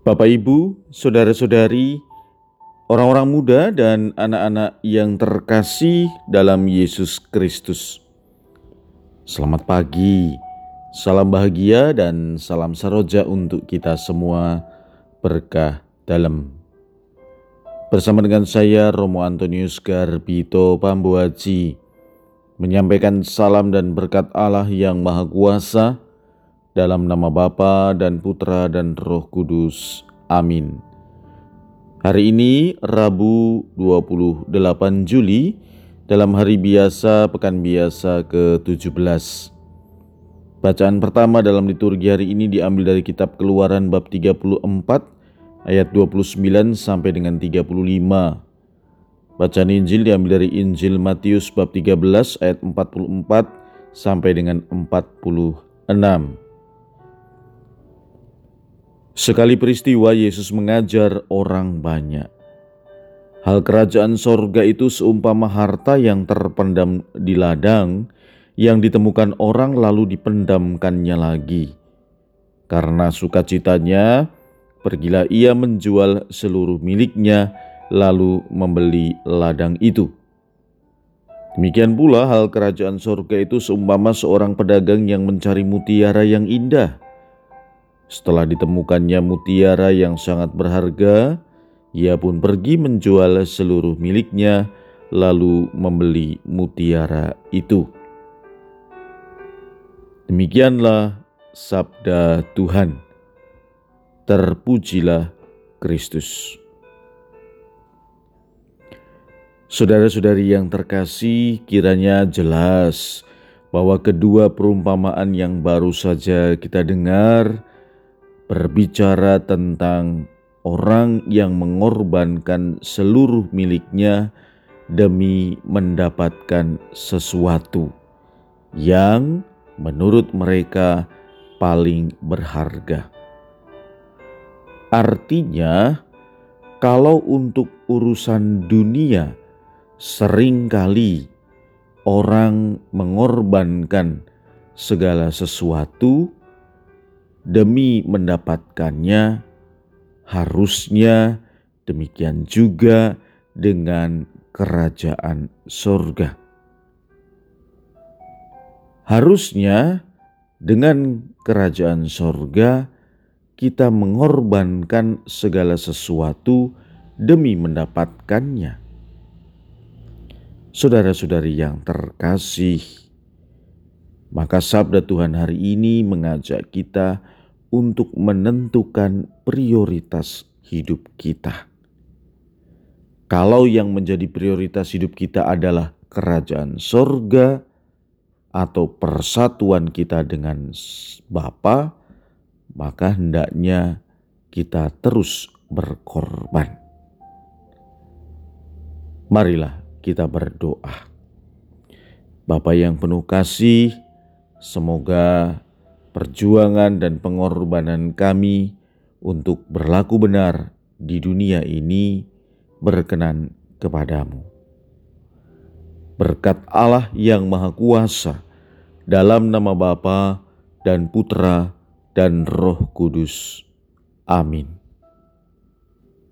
Bapak, Ibu, saudara-saudari, orang-orang muda, dan anak-anak yang terkasih dalam Yesus Kristus, selamat pagi, salam bahagia, dan salam saroja untuk kita semua. Berkah dalam bersama dengan saya, Romo Antonius Garbito Pambuaji, menyampaikan salam dan berkat Allah yang Maha Kuasa dalam nama Bapa dan Putra dan Roh Kudus. Amin. Hari ini Rabu 28 Juli dalam hari biasa pekan biasa ke-17. Bacaan pertama dalam liturgi hari ini diambil dari kitab Keluaran bab 34 ayat 29 sampai dengan 35. Bacaan Injil diambil dari Injil Matius bab 13 ayat 44 sampai dengan 46. Sekali peristiwa Yesus mengajar orang banyak. Hal kerajaan sorga itu seumpama harta yang terpendam di ladang, yang ditemukan orang lalu dipendamkannya lagi. Karena sukacitanya, pergilah ia menjual seluruh miliknya, lalu membeli ladang itu. Demikian pula hal kerajaan sorga itu seumpama seorang pedagang yang mencari mutiara yang indah setelah ditemukannya mutiara yang sangat berharga, ia pun pergi menjual seluruh miliknya, lalu membeli mutiara itu. Demikianlah sabda Tuhan. Terpujilah Kristus. Saudara-saudari yang terkasih, kiranya jelas bahwa kedua perumpamaan yang baru saja kita dengar berbicara tentang orang yang mengorbankan seluruh miliknya demi mendapatkan sesuatu yang menurut mereka paling berharga. Artinya, kalau untuk urusan dunia, sering kali orang mengorbankan segala sesuatu demi mendapatkannya, harusnya demikian juga dengan kerajaan surga. Harusnya dengan kerajaan surga kita mengorbankan segala sesuatu demi mendapatkannya. Saudara-saudari yang terkasih, maka sabda Tuhan hari ini mengajak kita untuk menentukan prioritas hidup kita. Kalau yang menjadi prioritas hidup kita adalah kerajaan sorga atau persatuan kita dengan Bapa, maka hendaknya kita terus berkorban. Marilah kita berdoa. Bapa yang penuh kasih, Semoga perjuangan dan pengorbanan kami untuk berlaku benar di dunia ini berkenan kepadamu. Berkat Allah yang Maha Kuasa, dalam nama Bapa dan Putra dan Roh Kudus. Amin.